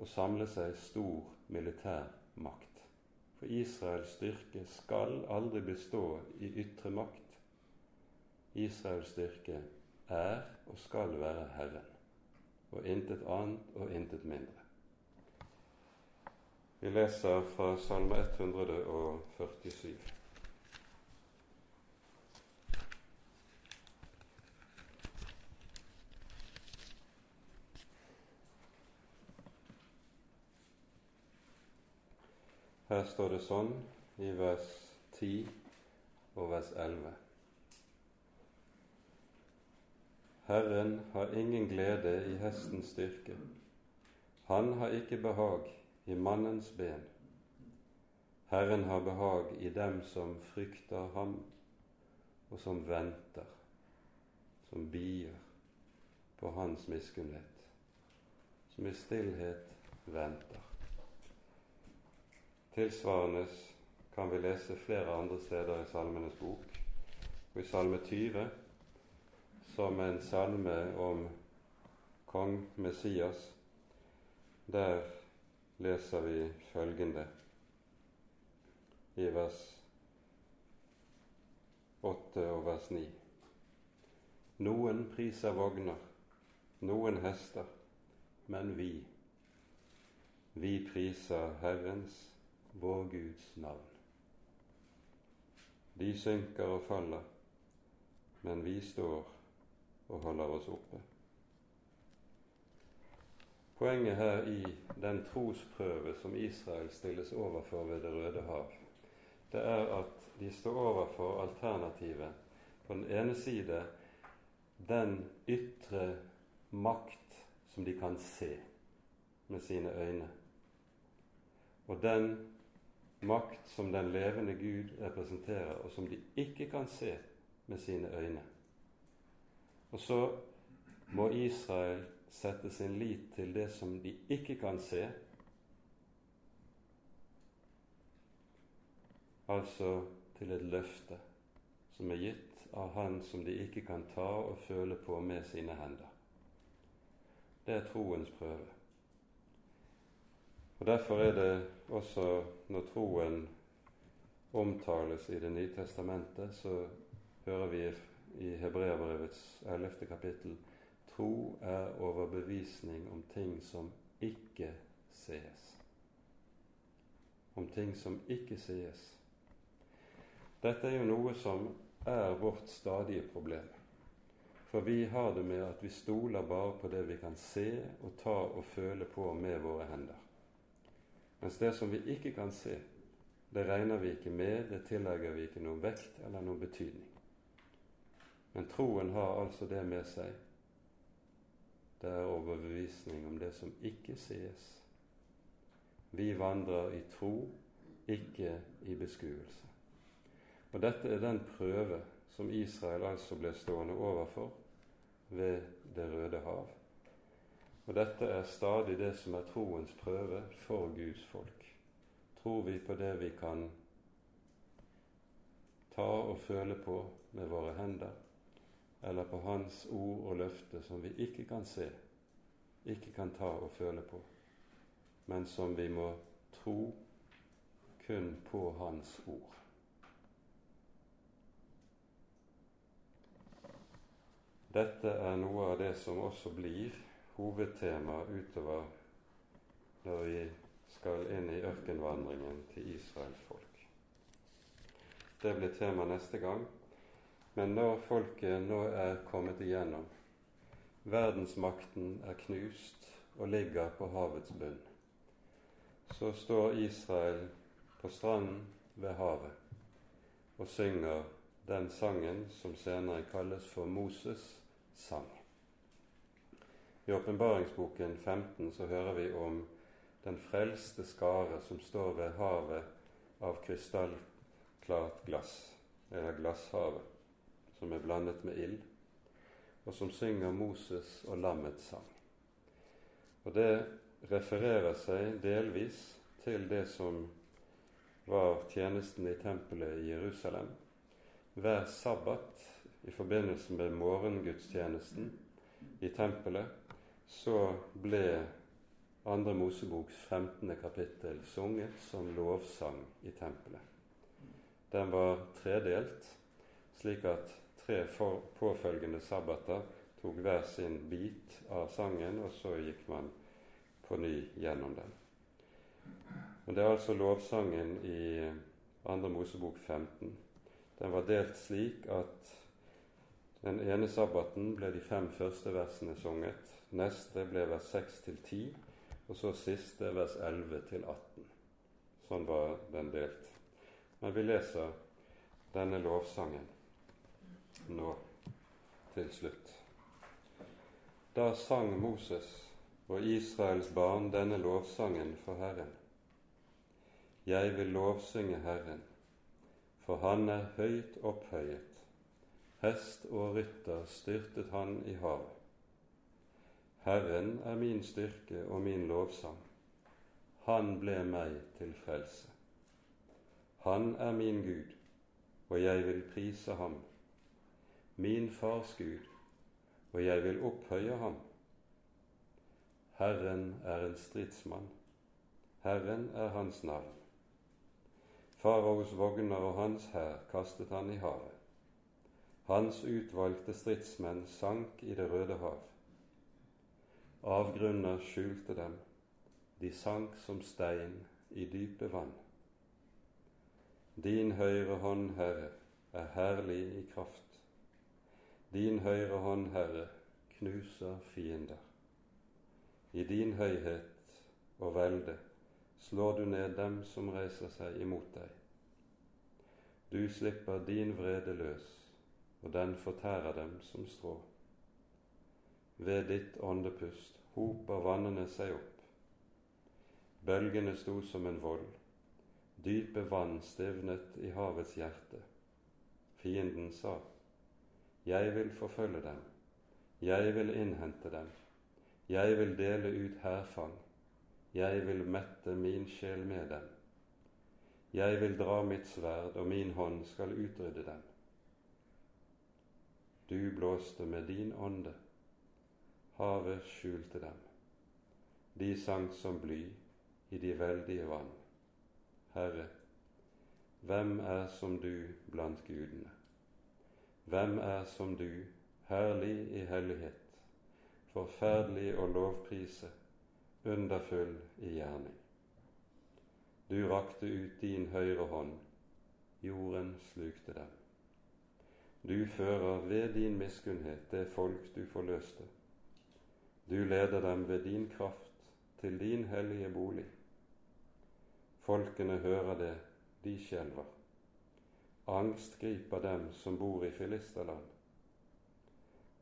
å samle seg stor militær makt. For Israels styrke skal aldri bestå i ytre makt. Israels styrke er og skal være Herren, og intet annet og intet mindre. Vi leser fra Salme 147. Her står det sånn i vers 10 og vers 11. Herren har ingen glede i hestens styrke. Han har ikke behag i mannens ben. Herren har behag i dem som frykter ham, og som venter, som bier på hans miskunnhet, som i stillhet venter. Tilsvarende kan vi lese flere andre steder i Salmenes bok. Og i Salme 20, som en salme om kong Messias, der leser vi følgende i vers 8 og vers 9. Noen priser vogner, noen hester, men vi, vi priser Herrens vår Guds navn. De synker og faller, men vi står og holder oss oppe. Poenget her i den trosprøve som Israel stilles overfor ved Det røde hav, det er at de står overfor alternativet. På den ene side den ytre makt som de kan se med sine øyne, og den makt som den levende Gud representerer, og som de ikke kan se med sine øyne. Og så må Israel sette sin lit til det som de ikke kan se, altså til et løfte som er gitt av Han som de ikke kan ta og føle på med sine hender. Det er troens prøve. Og Derfor er det også, når troen omtales i Det nye testamentet, så hører vi i Hebreabrevets 11. kapittel tro er overbevisning om ting som ikke sees. Om ting som ikke sees. Dette er jo noe som er vårt stadige problem. For vi har det med at vi stoler bare på det vi kan se og ta og føle på med våre hender. Mens det som vi ikke kan se, det regner vi ikke med, det tillegger vi ikke noen vekt eller noen betydning. Men troen har altså det med seg. Det er overbevisning om det som ikke sies. Vi vandrer i tro, ikke i beskuelse. Og dette er den prøve som Israel altså ble stående overfor ved Det røde hav. Og dette er stadig det som er troens prøve for Guds folk. Tror vi på det vi kan ta og føle på med våre hender, eller på Hans ord og løfte som vi ikke kan se, ikke kan ta og føle på, men som vi må tro kun på Hans ord. Dette er noe av det som også blir hovedtema utover når vi skal inn i ørkenvandringen til Israels folk. Det blir tema neste gang. Men når folket nå er kommet igjennom, verdensmakten er knust og ligger på havets bunn, så står Israel på stranden ved havet og synger den sangen som senere kalles for Moses' sang. I åpenbaringsboken 15 så hører vi om den frelste skare som står ved havet av krystallklart glass, eller glasshavet, som er blandet med ild, og som synger Moses og lammets sang. Og det refererer seg delvis til det som var tjenesten i tempelet i Jerusalem, hver sabbat i forbindelse med morgengudstjenesten i tempelet, så ble Andre Moseboks 15. kapittel sunget som lovsang i tempelet. Den var tredelt, slik at tre påfølgende sabbater tok hver sin bit av sangen, og så gikk man på ny gjennom den. Men Det er altså lovsangen i Andre Mosebok 15. Den var delt slik at den ene sabbaten ble de fem første versene sunget. Neste ble vers 6 til 10, og så siste vers 11 til 18. Sånn var den delt. Men vi leser denne lovsangen nå til slutt. Da sang Moses og Israels barn denne lovsangen for Herren. Jeg vil lovsynge Herren, for Han er høyt opphøyet. Hest og rytter styrtet han i havet. Herren er min styrke og min lovsang. Han ble meg til frelse. Han er min Gud, og jeg vil prise ham. Min fars Gud, og jeg vil opphøye ham. Herren er en stridsmann. Herren er hans navn. Faraos vogner og hans hær kastet han i havet. Hans utvalgte stridsmenn sank i Det røde hav. Avgrunner skjulte dem, de sank som stein i dype vann. Din høyre hånd, Herre, er herlig i kraft. Din høyre hånd, Herre, knuser fiender. I din høyhet og velde slår du ned dem som reiser seg imot deg. Du slipper din vrede løs, og den fortærer dem som strå. Ved ditt åndepust hoper vannene seg opp. Bølgene sto som en vold, dype vann stivnet i havets hjerte. Fienden sa, Jeg vil forfølge dem, jeg vil innhente dem, jeg vil dele ut hærfang, jeg vil mette min sjel med dem. Jeg vil dra mitt sverd, og min hånd skal utrydde dem. Du blåste med din ånde, havet skjulte dem. De sank som bly i de veldige vann. Herre, hvem er som du blant gudene? Hvem er som du, herlig i hellighet, forferdelig å lovprise, underfull i gjerning? Du rakte ut din høyre hånd, jorden slukte dem. Du fører ved din miskunnhet det folk du forløste. Du leder dem ved din kraft til din hellige bolig. Folkene hører det, de skjelver. Angst griper dem som bor i filisterland.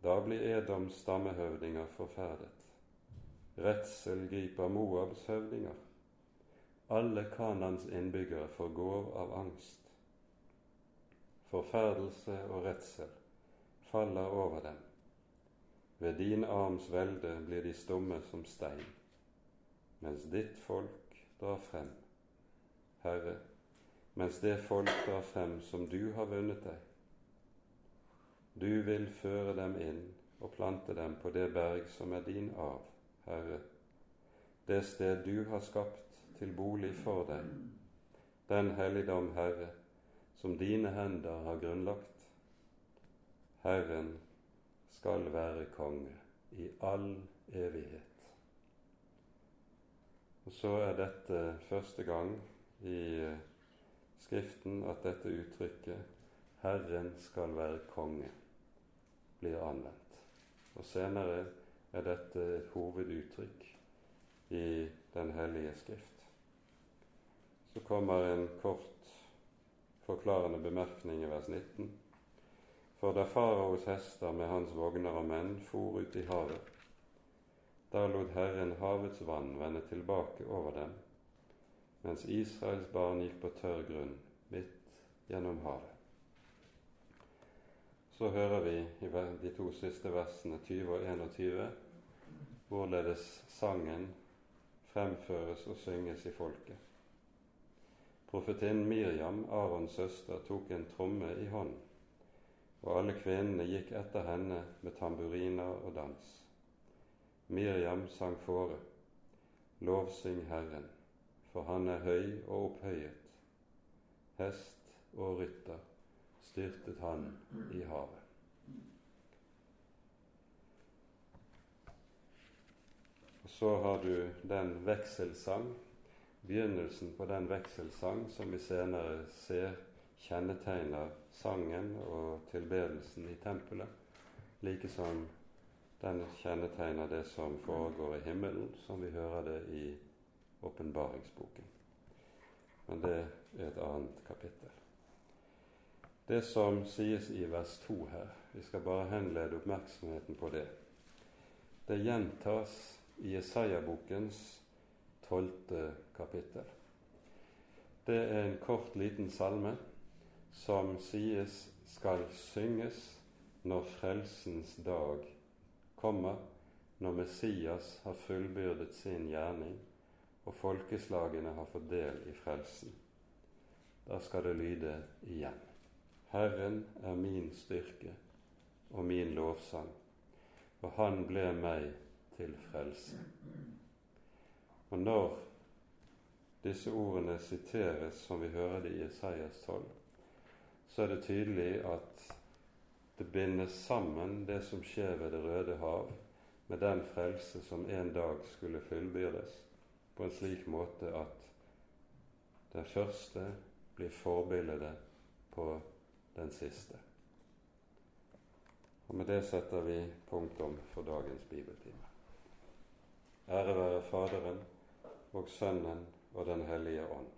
Da blir Edoms stammehøvdinger forferdet. Redsel griper Moabs høvdinger. Alle Kanans innbyggere forgår av angst. Forferdelse og redsel faller over dem. Ved din arms velde blir de stumme som stein, mens ditt folk drar frem. Herre, mens det folk drar frem som du har vunnet deg. Du vil føre dem inn og plante dem på det berg som er din arv, Herre, det sted du har skapt til bolig for deg, den helligdom, Herre, som dine hender har grunnlagt. Herren skal være konge i all evighet. Og så er dette første gang i Skriften at dette uttrykket 'Herren skal være konge' blir anvendt. Og Senere er dette et hoveduttrykk i Den hellige skrift. Så kommer en kort forklarende bemerkning i vers 19. For da faraos hester med hans vogner og menn for ut i havet, da lot Herren havets vann vende tilbake over dem mens Israels barn gikk på tørr grunn midt gjennom havet. Så hører vi i de to siste versene 20 og 21 hvorledes sangen fremføres og synges i folket. Profetinnen Miriam, Arons søster, tok en tromme i hånden, og alle kvinnene gikk etter henne med tamburiner og dans. Miriam sang fore, lovsyng Herren, for han er høy og opphøyet. Hest og rytter styrtet han i havet. Og Så har du den vekselsang, begynnelsen på den vekselsang som vi senere ser kjennetegner sangen og tilbedelsen i tempelet, like som den kjennetegner det som foregår i himmelen, som vi hører det i åpenbaringsboken. Men det er et annet kapittel. Det som sies i vers 2 her, vi skal bare henlede oppmerksomheten på det, det gjentas i Jesaja-bokens tolvte kapittel. Det er en kort, liten salme som sies skal synges når frelsens dag kommer, når Messias har fullbyrdet sin gjerning og folkeslagene har fått del i frelsen. Da skal det lyde igjen. Herren er min styrke og min lovsang, og han ble meg til frelse. Og når disse ordene siteres som vi hører det i Isaias 12, så er det tydelig at det bindes sammen, det som skjer ved Det røde hav, med den frelse som en dag skulle fullbyrdes, på en slik måte at den første blir forbildet på den siste. Og Med det setter vi punktum for dagens bibeltime. Ære være Faderen og Sønnen og Den hellige ånd